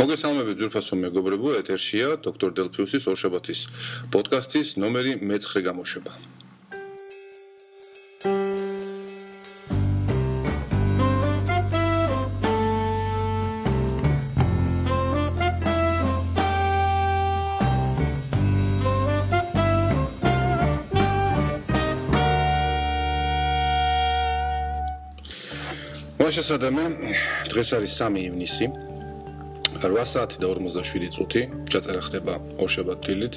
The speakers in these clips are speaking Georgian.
მოგესალმებით ძვირფასო მეგობრებო, ეთერშია დოქტორ დელფიუსის ორშაბათის პოდკასტის ნომერი მე-9 გამოშვება. მოშესადამე დღეს არის 3 ივნისი 8 საათი და 57 წუთი ჩაწერა ხდება ორშაბათ დილით.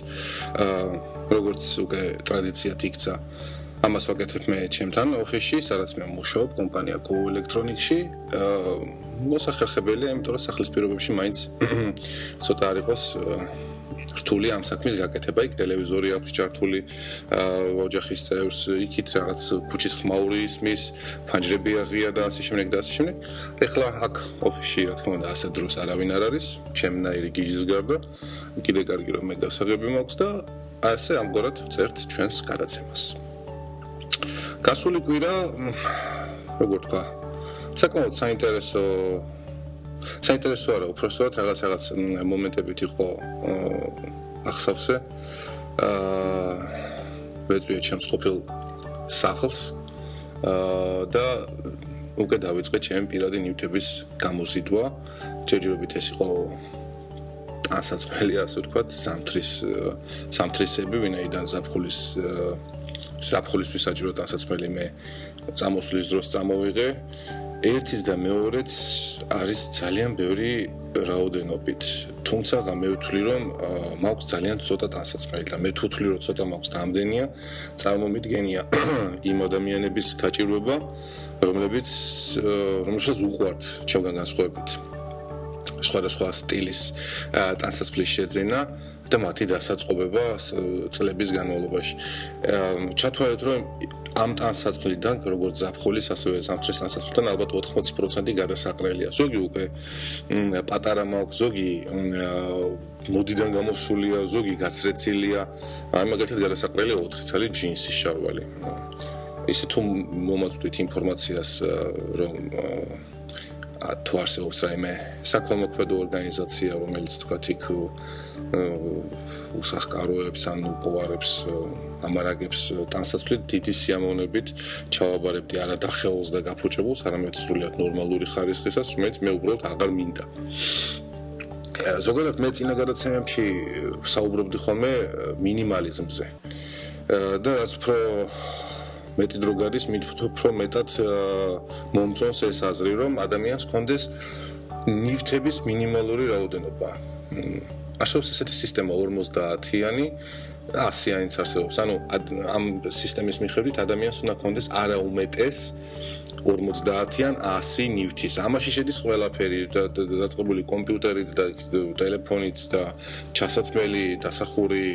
აა როგორც უკვე ტრადიციად იქცა ამას ვაკეთებ მე ჩემთან ოფისში, სადაც მე მუშაობ კომპანია Go Electronics-ში. აა მოსახერხებელია, იმიტომ რომ სახლის პირობებში მაინც ცოტა არ იყოს რთული ამ საქმის გაკეთება, იქ ტელევიზორი აქვს ჩართული, ოჯახის წევრს, იქით რაღაც ქუჩის ხმაური ისმის, ფანჯრები აღია და ასე შემდეგ და ასე შემდეგ. ეხლა აქ ოფისში რა თქმა უნდა ასე დროს არავინ არ არის, ჩემნაირი გიჟის გარდა. კიდე კარგი რომ მე გასაღები მაქვს და ასე ამგვარად წერთ ჩვენს გადაცემას. გასული კვირა როგორ თქვა? საკმაოდ საინტერესო საინტერესო არა, უბრალოდ რაღაც რაღაც მომენტებით იყო ახსავსე. აა ვეწვია ჩემს ყოფილ სახლს. აა და უკვე დავიწყე ჩემი პირადი ნივთების გამოზიდვა. ჯერჯერობით ეს იყო ტანსაცმელი, ასე ვთქვათ, სამთრის სამთრისები, ვინაიდან ზაფხულის ზაფხულისთვის საჭირო ტანსაცმელი მე წამოსვლის დროს წამოვიღე. ერთის და მეორეც არის ძალიან ბევრი რაოდენობით. თუმცა მე ვთვლი რომ მაქვს ძალიან ცოტა დასაწყალი და მე თუ ვთვლი რომ ცოტა მაქვს გამდენია, წარმომიდგენია იმ ადამიანების გაჭირვება, რომლებიც რომელსაც უყვართ ჩემგან განსხვავებით. სხვადასხვა სტილის დასაწყლის შეძენა და მათი დასაწყობება წლების განმავლობაში. ჩათვალეთ რომ ამ ტანსაცმლიდან როგორც ზაფხულის ასევე სამთრის ტანსაცმლიდან ალბათ 80% გადასაყრელია. ზოგი უკვე პატარა მაქვს, ზოგი მოდიდან გამოსულია, ზოგი გაცრეცილია. აი მაგალითად გადასაყრელია 4 წელი ჯინსის შარვალი. ისე თუ მომაწვდით ინფორმაციას რომ თუ არსებობს რაიმე საქველმოქმედო ორგანიზაცია, რომელიც თქვათ იქ უსახკაროებს ან უპოვარებს ამარაგებს ტანსაცვლით დიდი სიამოვნებით ჩავაბარებდი არა დახეულს და გაფუჭებულს, არამედ სრულიად ნორმალური ხარისხისას, რომელიც მე უბრალოდ აღარ მინდა. ზოგადად მე წინა გადაცემებში ვსაუბრობდი ხოლმე მინიმალიზმზე. და რაც უფრო მეტი დრო გადის, მით უფრო მეტად მომწონს ეს აზრი, რომ ადამიანს კონდეს ნივთების მინიმალური რაოდენობა. არსებობს ესეთი სისტემა 50-იანი 100-იანიც არსებობს. ანუ ამ სისტემის მიხედვით ადამიანს უნდა კონდეს არა უმეტეს 50-იან 100 ნივთის. ამაში შედის ყველაფერი, დაწყებული კომპიუტერით და ტელეფონით და ჩასაცმელი, დასახური,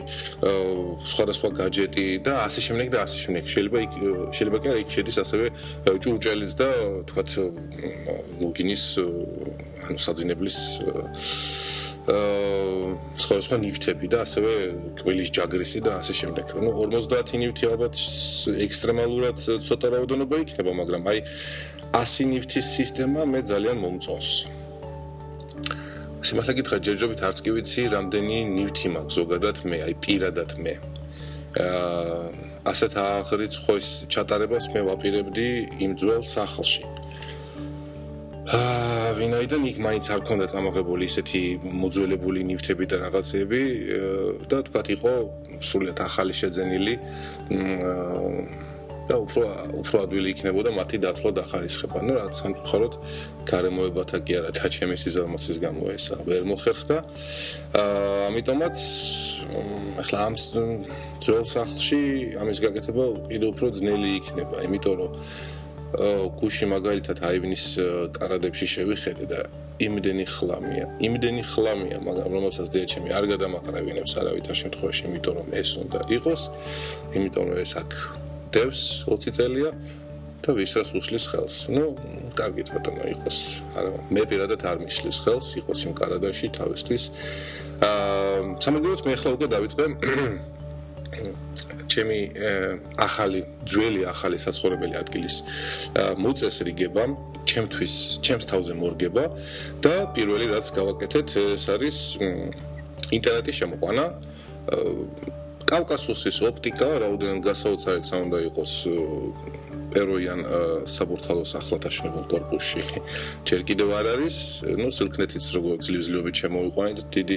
სხვადასხვა გაჯეტი და ასე შემდეგ და ასე შემდეგ. შეიძლება იქ შეიძლება კი იქ შედის ასევე ჭურჭელიც და თქვათ ლოგინის ანუ საძინებლის აა სხვა სხვა ნივთები და ასევე კვილის ჯაგრისი და ასე შემდეგ. ნუ 50 ნივთი ალბათ ექსტრემალურად ცოტა რაოდენობა იქნება, მაგრამ აი 100 ნივთის სისტემა მე ძალიან მომწონს. სიმართლე გითხრა, ჯერჯერობით არც კი ვიცი, რამდენი ნივთი მაქვს ზოგადად მე, აი პირადად მე. აა ასეთ აღრიც ხოის ჩატარებას მე ვაპირებდი იმ ძველ სახლში. ვინაიდან იქ მაინც არ ქონდა წამოღებული ისეთი მოძველებული ნივთები და რაღაცები და თქვა იყო სულეთ ახალი შეძენილი და უფრო უფრო ადვილი იქნებოდა მათი დათვლა და ხარისხება. ნუ რაც სამწუხაროდ გარემოებათა კი არა და ჩემი სიზარმაცის გამო ესა ვერ მოხერხდა. აა ამიტომაც ახლა ამ ძველ სახლში ამის გაკეთება კიდევ უფრო ძნელი იქნება, იმიტომ რომ გუში მაგალითად აივნის კარადებში შევიხედე და იმდენი ხლამია, იმდენი ხლამია, მაგრამ რომელსაც დიაჩემი არ გადამაყრევინებს არავითარ შემთხვევაში, იმიტომ რომ ეს უნდა იყოს, იმიტომ რომ ეს აქ დევს 20 წელია და ვისრას უშლის ხელს. ნუ, კარგით ბატონო, იყოს. არა, მე პირადად არ მიშლის ხელს, იყოს იმ კარადაში თავისთვის. აა, სამაგიეროდ მე ახლა უკვე დავიწყე ჩემი ახალი ძველი ახალი საცხოვრებელი ადგილის მოწესრიგება ჩემთვის ჩემს თავზე მორგება და პირველი რაც გავაკეთეთ ეს არის ინტერნეტის შემოყვანა. კავკასუსის ოპტიკა რაოდენად გასაოცარიც არ უნდა იყოს პეროიან საბურთალოს ახლად აშენებულ корпуში ჯერ კიდევ არ არის, ну სილქნეთიც როგორ ძლივზლიობით შემოიყვანეთ დიდი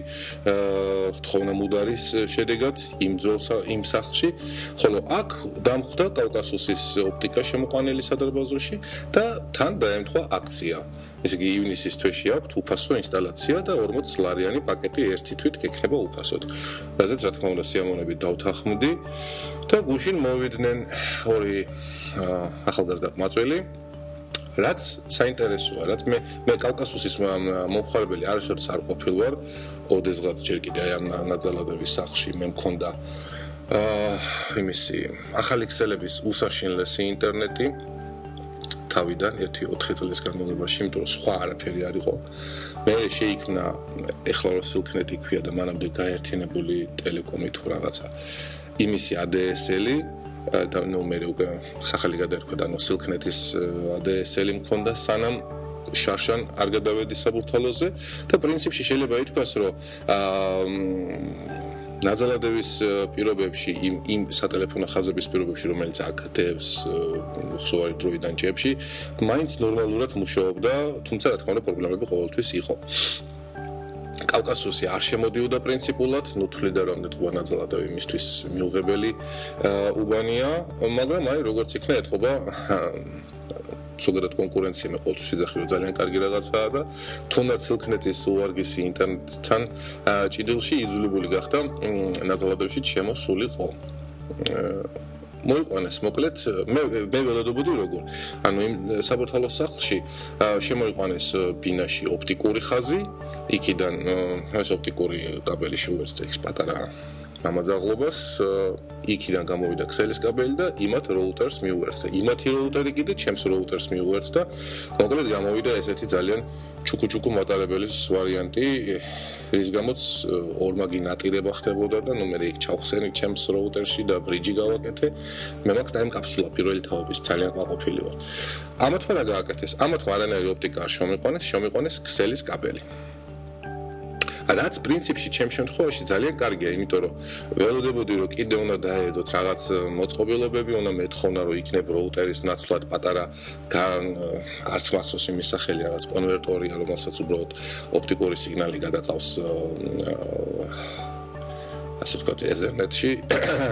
თხოვნამუდარის შედეგად იმ ძოლსა იმ სახლში, ხოლო აქ დამხვდა კავკასუსის ოპტიკა შემოყვანილი სადარბაზოში და თან დაემთხვა აქცია. ესე იგი ივნისის თვეში აქვთ უფასო ინსტალაცია და 40 ლარიანი პაკეტი ერთი თვით გექნება უფასოდ. რაზეც რა თქმა უნდა სიამონები დავთანხმდი და გუშინ მოვიდნენ ორი ახალგაზრდა მაწველი რაც საინტერესოა, რაც მე მე კავკასუსის მომხარებელი არასოდეს არ ყოფილ ვარ, ოდესღაც ჯერ კიდე აი ამ ნაძალადების სახლში მე მქონდა აა იმისი ახალი ქსელების უსაშინლესი ინტერნეტი თავიდან 1-4 წლის განმავლობაში, იმიტომ რომ სხვა არაფერი არ იყო. მე შეიქმნა ეხლა რო სილქნეტი ქვია და მანამდე გაერთიანებული ტელეკომი თუ რაღაცა. იმისი ADSL-ი და ნუ მე უკვე სახელი გადაერქვა და ნუ სილქნეტის ADSL-ი მქონდა სანამ შარშან არ გადავედი საბურთალოზე. და პრინციპში შეიძლება ითქვას რომ აა ნაზალადების პირობებში იმ იმ სატელეფონო ხაზების პირობებში რომელიც აქ დევს ხსოვარი დროიდან ჭებში მაინც ნორმალურად მუშაობდა თუმცა რა თქმა უნდა პრობლემები ყოველთვის იყო კავკასუსი არ შემოდიოდა პრინციპულად. ნუთლიდა რომ ეთქვა ნაზალადები იმისთვის მიუღებელი უბანია. მაგრამ აი როგორც იქნა ეთქობა ზოგადად კონკურენცია მე ყოველთვის ვიძახი რომ ძალიან კარგი რაღაცაა და თუნდაც სილქნეტის უარგისი ინტერნეტთან ჭიდილში იძულებული გახდა ნაზალადებში შემოსულიყო მოიყვანეს მოკლედ მე მე ველოდობოდი როგორ. ანუ იმ საბურთალოს სახლში შემოიყვანეს ბინაში ოპტიკური ხაზი იქიდან ეს ოპტიკური კაბელი შეუერთდა ეს პატარა ამაძაღლობას იქიდან გამოვიდა ქსელის კაბელი და იმათ როუტერს მიუერთდა. იმათი როუტერი კიდე ჩემს როუტერს მიუერთდა. მოკლედ გამოვიდა ესეთი ძალიან ჩუკუჩუკუ მატარებელის ვარიანტი, რის გამოც ორმაგი ნატირება ხდებოდა და ნუ მე იქ ჩავხსენი ჩემს როუტერში და ბრიჯი გავაკეთე. მე მაქვს ტაიმ კაფსულა პირველი თაობის ძალიან ყვაყოფილი ვარ. ამათმა რა გააკეთეს? ამათმა არანაირი ოპტიკა არ შემოიყენეს, შემოიყენეს ქსელის კაბელი. რაც პრინციპში ჩემ შემთხვევაში ძალიან კარგია, იმიტომ რომ ველოდებოდი რომ კიდე უნდა დაედოთ რაღაც მოწყობილობები, უნდა მეთხოვნა რომ იქნებ როუტერის ნაცვლად პატარა გან არც მახსოვს იმის სახელი რაღაც კონვერტორია, რომელსაც უბრალოდ ოპტიკური სიგნალი გადაყავს ასე ვთქვათ, ეზერნეტში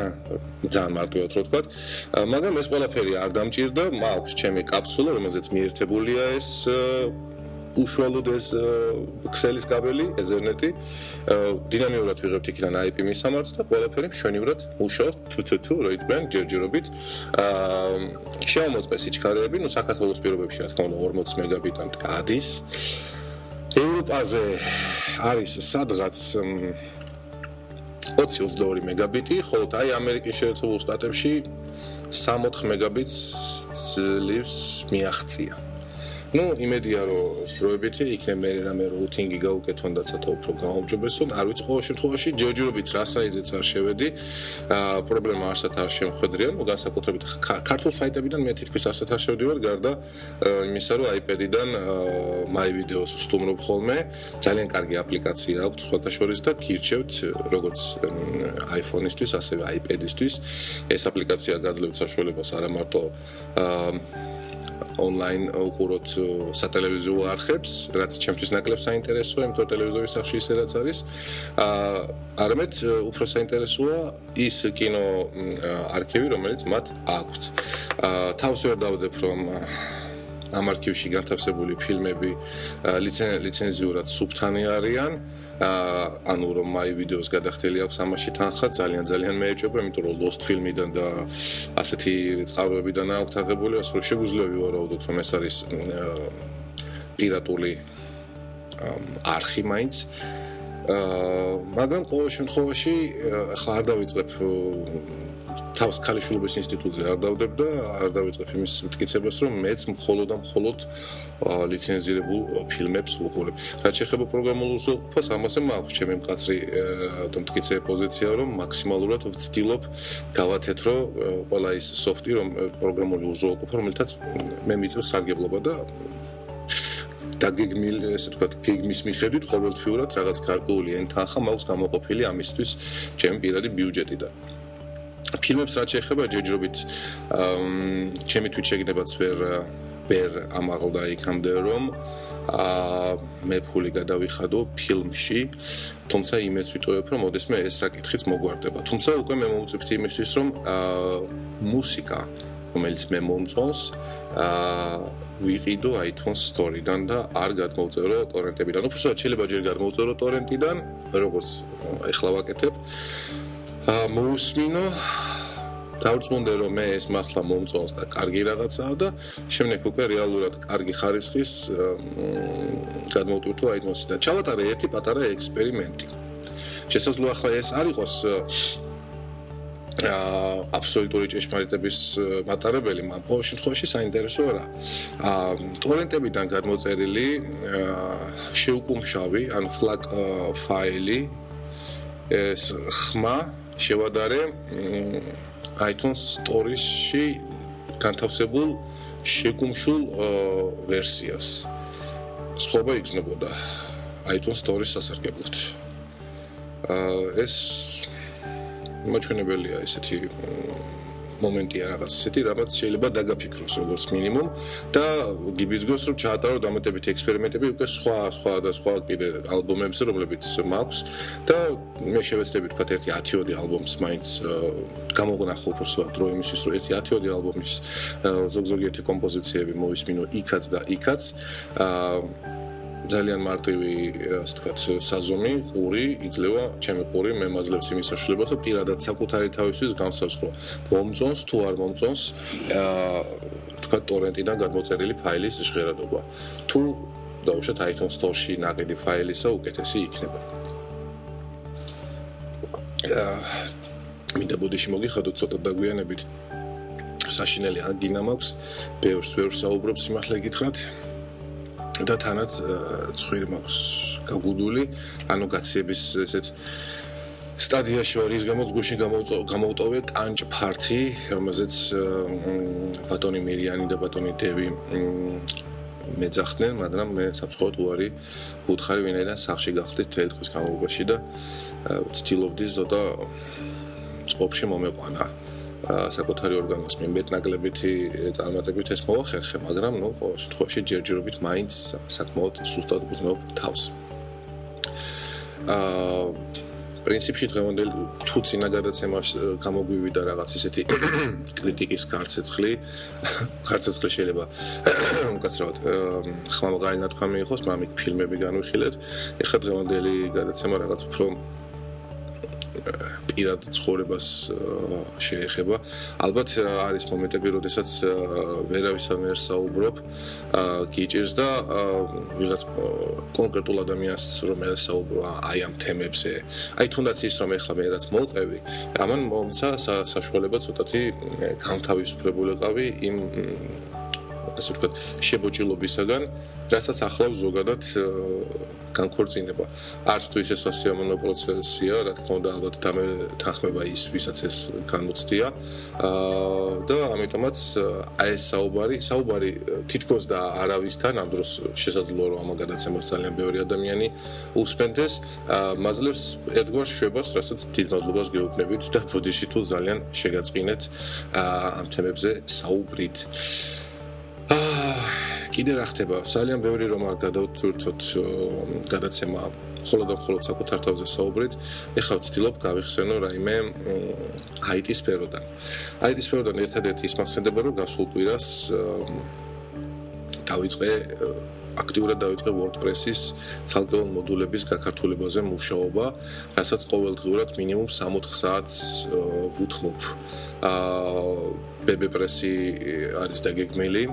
ძალიან მარტივად რო ვთქვათ, მაგრამ ეს ყველაფერი არ დამჭირდა, მაქვს ჩემი კაფსულა, რომელზეც მიერთებულია ეს უშუალოდ ეს ქსელის კაბელი, ეზერნეტი, დინამიურად ვიღებთ იქიდან IP მისამართს და ყველაფერი მშვენივრად მუშაობს თუთუ რო იყვენ ჯერჯერობით. აა შემოწმე სიჩქარეები, ნუ საქართველოს პირობებში რა თქმა უნდა 40 მეგაბიტამდე გადის. ევროპაზე არის სადღაც 20-22 მეგაბიტი, ხოლო აი ამერიკის შეერთებულ შტატებში 64 მეგაბიტს ძლივს მიაღწია. ну იმედია რომ დროებითი იქნება მე რამე რუტინგი გავუკეთონ და ცოტა უფრო გაუმჯობესონ არ ვიცი ყოველ შემთხვევაში ჯერჯერობით რა საიზეც არ შევედი პრობლემა არსად არ შემხედრია ნუ განსაკუთრებით ქართულ საიტებიდან მე თითქოს არსად არ შევდივარ გარდა იმისა რომ iPad-დან my videos ვსტუმრობ ხოლმე ძალიან კარგი აპლიკაცია აქვს სხვათა შორის და გირჩევთ როგორც iPhone-ისთვის ასევე iPad-ისთვის ეს აპლიკაცია გაძლევთ საშუალებას არა მარტო აა ონლაინ უყუროთ სატელევიზიო არხებს, რაც ჩემთვის ნაკლებ საინტერესოა, იმიტომ რომ ტელევიზორის სახში ისე რაც არის. აა არამედ უფრო საინტერესოა ის კინო არქივი, რომელიც მათ აქვთ. აა თავს ვერ დავდებ, რომ ამ არქივში განთავსებული ფილმები ლიცენზიურად სუბთანი არიან. ანუ რომ მაი ვიდეოს გადახდელი აქვს ამაში თანხა ძალიან ძალიან მეეჭება, იმიტომ რომ Lost Film-დან და ასეთი წყაროებიდან აქვს აღებული, ასე რომ შეგვიძლია ვივარაუდოთ, რომ ეს არის პირატული არქი მაინც. მაგრამ ყოველ შემთხვევაში ახლა არ დავიწყებ თავს ქალიშვილობის ინსტიტუტზე არ დავდებ და არ დავიწყებ იმის მტკიცებას, რომ მეც მხოლოდ და მხოლოდ ლიცენზირებულ ფილმებს ვუყურებ. რაც შეეხება პროგრამულ უზრუნველყოფას, ამაზე მაქვს ჩემი მკაცრი და მტკიცე პოზიცია, რომ მაქსიმალურად ვცდილობ გავათეთრო ყველა ის სოფტი, რომ პროგრამული უზრუნველყოფა, რომელთაც მე მიწევს სარგებლობა და დაგეგმილ ესე ვთქვათ გეგმის მიხედვით ყოველთვიურად რაღაც გარკვეული ენთანხა მაქვს გამოყოფილი ამისთვის ჩემი პირადი ბიუჯეტიდან. ფილმებს რაც შეეხება ჯერჯერობით ჩემი თვით შეგნებაც ვერ ვერ ამაღლდა იქამდე რომ აა მე ფული გადავიხადო ფილმში თუმცა იმეც ვიტყოებ რომ ოდესმე ეს საკითხიც მოგვარდება თუმცა უკვე მე მომწიფთი იმისთვის რომ აა მუსიკა რომელიც მე მომწონს აა ვიყიდო iTunes Store-დან და არ გადმოვწერო ტორენტებიდან. უბრალოდ შეიძლება ჯერ გადმოვწერო ტორენტიდან, როგორც ეხლა ვაკეთებ. აა მოусმინო დავწმუნდე რომ მე ეს მართლა მომწონს და კარგი რაღაცაა და შემდეგ უკვე რეალურად კარგი ხარისხის გადმოვტვირთო iTunes-დან. ჩავატარე ერთი პატარა ექსპერიმენტი. შესაძლოა ახლა ეს არ იყოს აბსოლუტური ჭეშმარიტების მატარებელი, მაგრამ ყოველ შემთხვევაში საინტერესო რა. აა ტორენტებიდან გადმოწერილი აა შეუკუმშავი, ან ფლაკ ფაილი ეს ხმა შევადარე iTunes Store-ში განთავსებულ შეგუმშულ ვერსიას. სხვა იგზნებოდა iTunes Store-ის სასარგებლოდ. აა ეს მოჩვენებელია ესეთი მომენტია რაღაც ისეთი, რაღაც შეიძლება დაგაფიქროს როგორც მინიმუმ და გიბიზგოს რომ ჩაატარო დამატებით ექსპერიმენტები უკვე სხვა სხვა და სხვა კიდე ალბომებზე, რომლებიც მაქვს და მე შევეცდები თქვა ერთი 10-ოდი ალბომს მაინც გამოგნახო უფრო დრო იმისთვის რომ ერთი 10-ოდი ალბომის ზოგ-ზოგიერთი კომპოზიციები მოვისმინო იქაც და იქაც. აა ძალიან მარტივი ასე ვთქვათ საზომი ყური იძლევა ჩემი ყური მე მაძლევს იმის საშუალებას რომ პირადად საკუთარი თავისთვის განსაზღვრო მომწონს თუ არ მომწონს აა ვთქვათ ტორენტიდან გადმოწერილი ფაილის ჟღერადობა თუ დაუშვათ iTunes Store-ში ნაკიდი ფაილისა უკეთესი იქნება. აა მინდა ბოდიში მოგიხადოთ ცოტა დაგვიანებით. საშინელი ანგინა მაქვს ბევრს ვერ საუბრობ სიმართლე გითხრათ და თანაც ცხვირი მაქვს გაგუდული, ანუ გაციების ესეთ სტადიაში ვარ ის გამოც გუშინ გამოვტოვე ტანჭ ფარტი, რომელზეც ბატონი მირიანი და ბატონი დევი მეძახდნენ, მაგრამ მე საფრთხოდ უარი უთხარი ვინაიდან სახში გახდით თელ დღის განმავლობაში და ვცდილობდი ზოდა წყობში მომეყვანა. საკუთარი ორგანოს მიმეტნაკლებითი წარმატებით ეს მოახერხე, მაგრამ ნუ ყოველ შემთხვევაში ჯერჯერობით მაინც საკმაოდ სუსტად გძნობ თავს. აა პრინციპში დღევანდელი თუ წინა გადაცემას გამოგვივიდა რაღაც ისეთი კრიტიკის გარცეცხლი, გარცეცხლი შეიძლება უკაცრავად ხმამაღალი ნათქვამი იყოს, მაგრამ იქ ფილმები განვიხილეთ. ეხლა დღევანდელი გადაცემა რაღაც უფრო პირად ცხოვრებას შეეხება. ალბათ არის მომენტები, როდესაც ვერავისთან ვერ საუბრობ, გიჭირს და ვიღაც კონკრეტულ ადამიანს რომ ესაუბრო აი ამ თემებზე. აი თუნდაც ის რომ ეხლა მე რაც მოვყევი, ამან მომცა საშუალება ცოტათი განთავისუფლებულიყავი იმ ასე ვთქვათ, შებოჭილობისაგან, რასაც ახლავს ზოგადად განქორწინება. არც თუ ის ესოციალურ პროცესია, რა თქმა უნდა, ალბათ თანხმება ის, ვისაც ეს განუცდია. აა და ამიტომაც აი ეს საუბარი, საუბარი თითქოს და არავისთან ამ დროს შესაძლოა რომ ამ გადაცემას ძალიან ბევრი ადამიანი უსმენდეს, აა მაძლევს ერთგვარ შვებას, რასაც დიდ მადლობას გეუბნებით და ბოდიში თუ ძალიან შეგაწყინეთ აა ამ თემებზე საუბრით. კიდე რა ხდება? ძალიან ბევრი რომ არ გადავთვრთოთ გადაცემა და ხოლო საკუთარ თავზე საუბრით. ეხლა ვცდილობ გავიხსენო რაიმე IT სფეროდან. IT სფეროდან ერთადერთი ის მახსენდება რომ გასულ კვირას დავიწყე აქტიურად დავიწყე WordPress-ის ცალკეულ მოდულების გაქართულებაზე მუშაობა, რასაც ყოველდღურად მინიმუმ 60 საათს ვუთმობ. აა BBPress-ი არის დაგეგმილი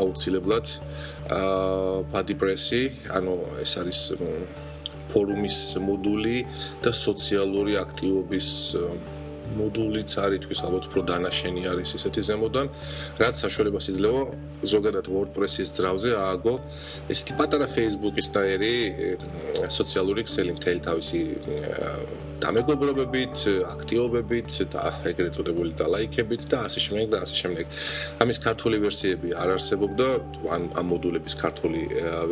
აუცილებლად აა BuddyPress-ი, ანუ ეს არის ფორუმის მოდული და სოციალური აქტივობის მოდულიც არის თქვის ალბათ უფრო დანაშენი არის ესეთი ზემოდან რაც საშუალებას იძლევა ზოგადად WordPress-ის ძრავზე ააგო ესეთი პატარა Facebook-ის და ერი სოციალური ქსელი მთელი თავისი დამეგობრობებით, აქტიობებით და ეგრეთ წოდებული და ლაიქებით და ასე შემდეგ და ასე შემდეგ. ამის ქართული ვერსიები არ არსებობდა, ან ამ მოდულების ქართული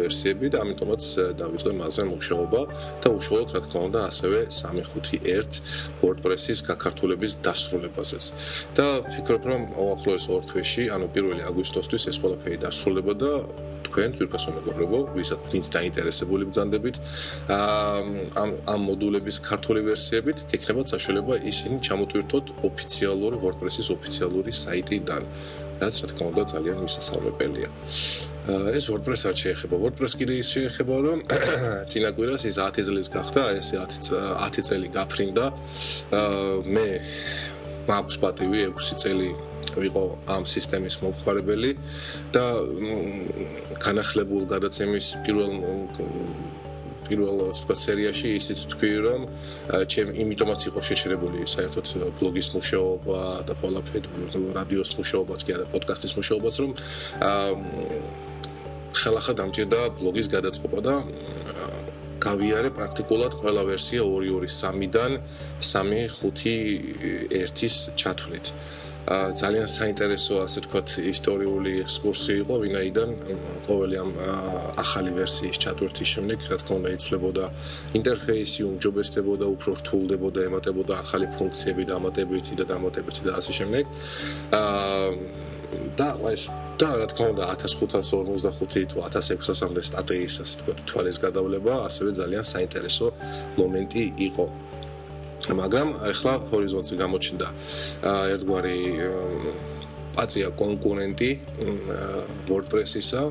ვერსიები და ამიტომაც დავიწყე მასზე მუშაობა და უშუალოდ რა თქმა უნდა ასევე 351 WordPress-ის გაქართულების დასრულებაზეც. და ფიქრობ რომ უახლოეს ორ თვეში, ანუ 1 აგვისტოსთვის ეს ყველაფერი დასრულდება და თქვენ თვითონ მეგობრებო, ვისაც ვინც დაინტერესებული ბრძანდებით ამ ამ მოდულების ქართული ვერსიებით, გექნებათ საშუალება ისინი ჩამოტვირთოთ ოფიციალურ WordPress-ის ოფიციალური საიტიდან. რაც რა თქმა უნდა ძალიან მისასალმებელია. ეს WordPress არ შეეხება. WordPress კიდე ის შეეხება, რომ წინა კვირას ის 10 წლის გახდა, ეს 10 10 წელი გაფრინდა. მე მაქვს პატივი 6 წელი ვიყო ამ სისტემის მომხმარებელი და განახლებულ გადაცემის პირველ პირველ სხვა სერიაში ისიც თქვი რომ ჩემ იმიტომაც იყო შეშერებული საერთოდ ბლოგის მუშაობა და ყველაფერი რადიოს მუშაობაც კი და პოდკასტის მუშაობაც რომ ხელახლა დამჭირდა ბლოგის გადაწყობა და გავიარე პრაქტიკულად ყველა ვერსია 2-2-3-დან 3-5-1-ის ჩათვლით. ძალიან საინტერესო ასე თქვათ ისტორიული ექსკურსია იყო ვინაიდან ყოველი ამ ახალი ვერსიის ჩატვირთის შემდეგ რა თქმა უნდა იცვლებოდა ინტერფეისი უმჯობესდებოდა უფრო რთულდებოდა ემატებოდა ახალი ფუნქციები დამატებითი და დამატებითი და ასე შემდეგ. აა და ეს და რა თქმა უნდა 1555 თუ 1600-მდე სტატიის ასე თქვათ თვალის გადავლება ასევე ძალიან საინტერესო მომენტი იყო მაგრამ ახლა ჰორიზონტზე გამოჩნდა ერთგვარი პაცია კონკურენტი WordPress-ისა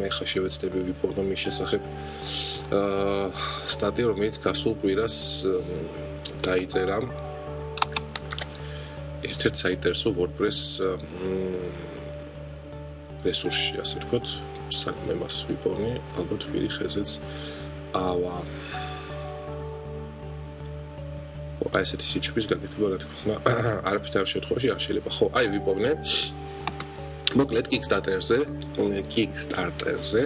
მე ხა შევეცდები ვიპოვო მის შესახებ. აა სტატია რომელიც გასულ კვირას დაიწერა. ერთ-ერთ საინტერესო WordPress რესურსში ასე ვთქვათ საქმე მას ვიპოვნი ალბათ ვირი ხეზეც ავა აი ესეთი სიჩქვის გაკეთება რა თქმა უნდა არაფერ შემთხვევაში არ შეიძლება. ხო აი ვიპოვნე მოკლედ Kickstarter-ზე Kickstarter-ზე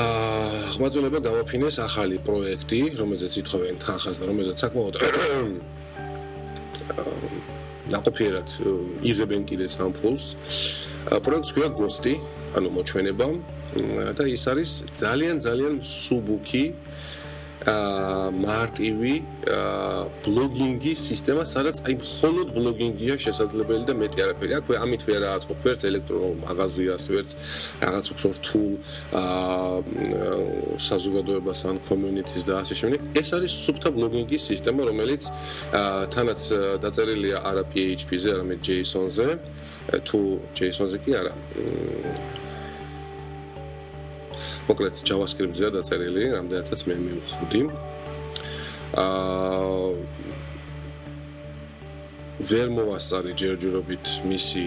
აა ხმაძულება გამოფინეს ახალი პროექტი რომელზეც ითხოვენ თანხას და რომელზეც საკმაოდ ნაკოფიერად იღებენ კიდე სამფულს პროექტს ქვია Ghost-ი ანუ მოჩვენება. და ის არის ძალიან ძალიან სუბუქი აა მარტივი აა ბლოგინგის სისტემა, სადაც აი მხოლოდ ბლოგინგია შესაძლებელი და მეტი არაფერი. აქვე ამით ვერ აწყობ ვერც ელექტრონულ მაღაზიას, ვერც რაღაც უფრო რთულ აა საზოგადოებას ან community-ს და ასე შემდეგ. ეს არის სუფთა ბლოგინგის სისტემა, რომელიც აა თანაც დაწერილია არა PHP-ზე, არამედ JSON-ზე. თუ JSON-ზე კი არა. მოკლედ JavaScript-ზეა დაწერილი, რამდენადაც მე მივხვდი. აა ვერ მოვასწარი ჯერჯერობით მისი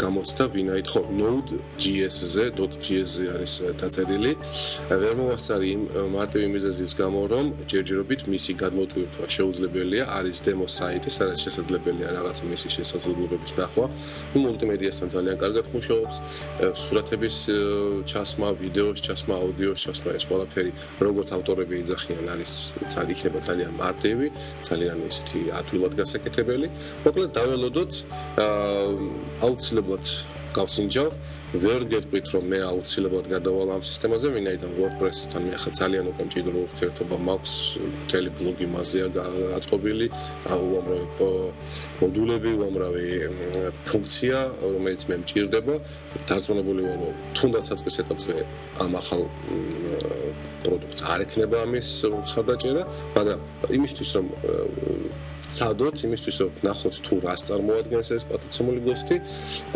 გამოცდა ვინაით ხო node.js-ზე .js-ზე არის დაწერილი. ვერ მოვასწარი იმ მარტივი მიზეზის გამო რომ ჯერჯერობით მისი გადმოტვირთვა შეუძლებელია არის demo საიტი სადაც შესაძლებელია რაღაც მისი შესაძლებლობების ნახვა ნუ მულტიმედიასთან ძალიან კარგად მუშაობს. სურათების ჩასმა ვიდეოს ჩასმა აუდიოს ჩასმა ეს ყველაფერი როგორც ავტორები იძახიან არის ძალიან იქნება ძალიან მარტივი ძალიან ისეთი ადვილად გასაკეთებელი. მოკლედ დაველოდოთ აუცილებლად აუცილებლად გავსინჯავ. ვერ გეტყვით რომ მე აუცილებლად გადავალ ამ სისტემაზე, ვინაიდან WordPress-თან მე ახლა ძალიან უკვე მჭიდრო ურთიერთობა მაქვს, მთელი ბლოგი მასეა გაწყობილი, უამრავი მოდულები, უამრავი ფუნქცია, რომელიც მე მჭირდება. დარწმუნებული ვარ, რომ თუნდაც საწყის ეტაპზე ამ ახალ პროდუქტს არ ექნება ამის ხარდაჭერა, მაგრამ იმისთვის რომ ცადოთ იმისთვის რომ ნახოთ თუ რას წარმოადგენს ეს პატიცემული გოსტი.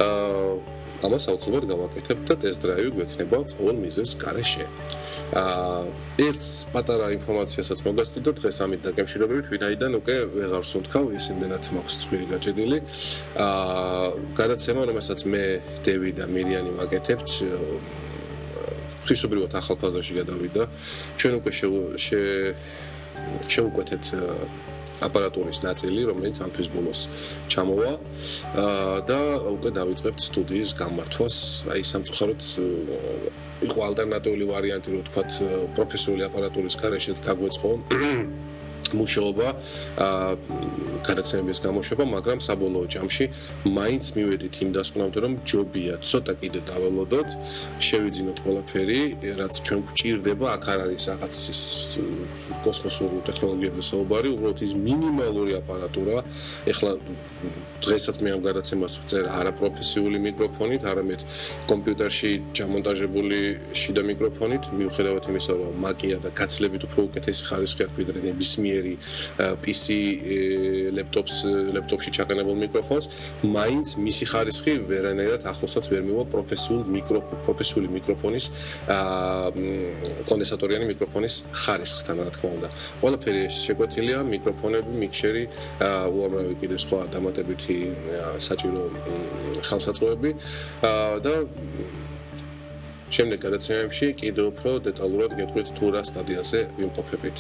აა ამას აუცილებლად გავაკეთებ და ტესტ დრაივი გვექნება ყოველ მიზეს გარეშე. აა ერთს პატარა ინფორმაციასაც მოგასწრებთ დღეს ამით დაკავშირებით ვინაიდან უკვე ვეღარ სუნთქავ ის იმდენად მაქვს წვირი გაჭედილი. აა გადაცემა რომელსაც მე დევი და მირიანი ვაკეთებთ ფსიქობრივად ახალ ფაზაში გადავიდა. ჩვენ უკვე შევუკვეთეთ აპარატურის ნაწილი, რომელიც ამ თვის ბოლოს ჩამოვა და უკვე დავიწყებთ სტუდიის გამართვას. აი სამწუხაროდ იყო ალტერნატიული ვარიანტი, რო თქვა პროფესიული აპარატურის გარეშეც დაგვეწყო. მუშაობა გადაცემების გამოშვება, მაგრამ საბოლოო ჯამში მაინც მივედით იმ დასკვნამდე, რომ ჯობია ცოტა კიდე დაველოდოთ, შევიძინოთ ყველაფერი, რაც ჩვენ გვჭირდება, აქ არ არის რაღაც ის კოსმოსური ტექნოლოგიებზე საუბარი, უბრალოდ ის მინიმალური აპარატურა. ეხლა დღესაც მე ამ გადაცემას ვწერ არაპროფესიული მიკროფონით, არამედ კომპიუტერში ჩამონტაჟებული შიდა მიკროფონით, მიუხედავად იმისა, რომ მაკია და გაცილებით უფრო უკეთესი ხარისხი აქვს ვიდრე ნებისმიერ ყველაფერი PC ლეპტოპს ლეპტოპში ჩაყენებულ მიკროფონს, მაინც მისი ხარისხი ვერანაირად ახლოსაც ვერ მივა პროფესიულ მიკროფონ პროფესიული მიკროფონის აა კონდენსატორიანი მიკროფონის ხარისხთან, რა თქმა უნდა. ყველაფერი შეკვეთილია, მიკროფონები, მიქსერი, უამრავი კიდე სხვა დამატებითი საჭირო ხელსაწყოები და შემდეგ გადაცემებში კიდევ უფრო დეტალურად გეტყვით თუ რა სტადიაზე ვიმყოფებით.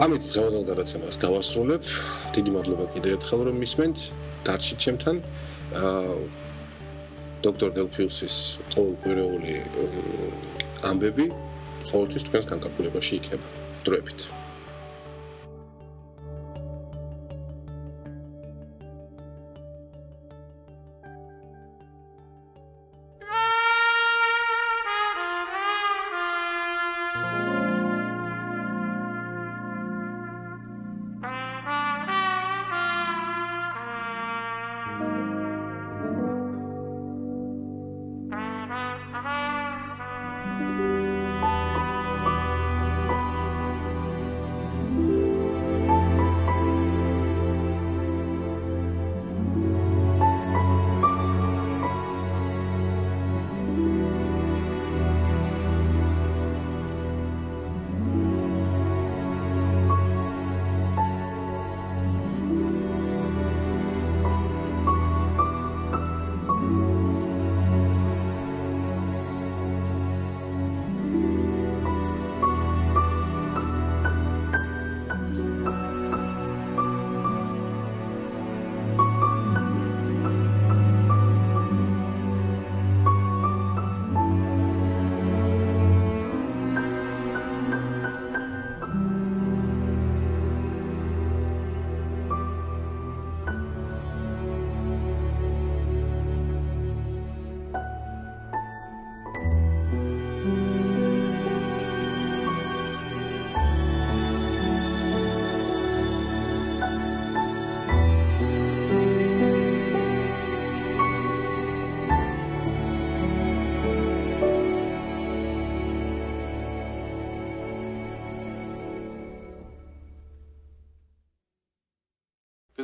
ამით დღევანდელ გადაცემას დავასრულებ. დიდი მადლობა კიდევ ერთხელ რომ მისმენთ. დარჩით ჩემთან. აა დოქტორ დელფიუსის ყოველკვირეული ამბები ყოველთვის თქვენს განკარგულებაში იქნება. დროებით.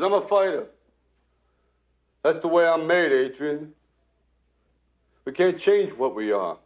I'm a fighter. That's the way I'm made, Adrian. We can't change what we are.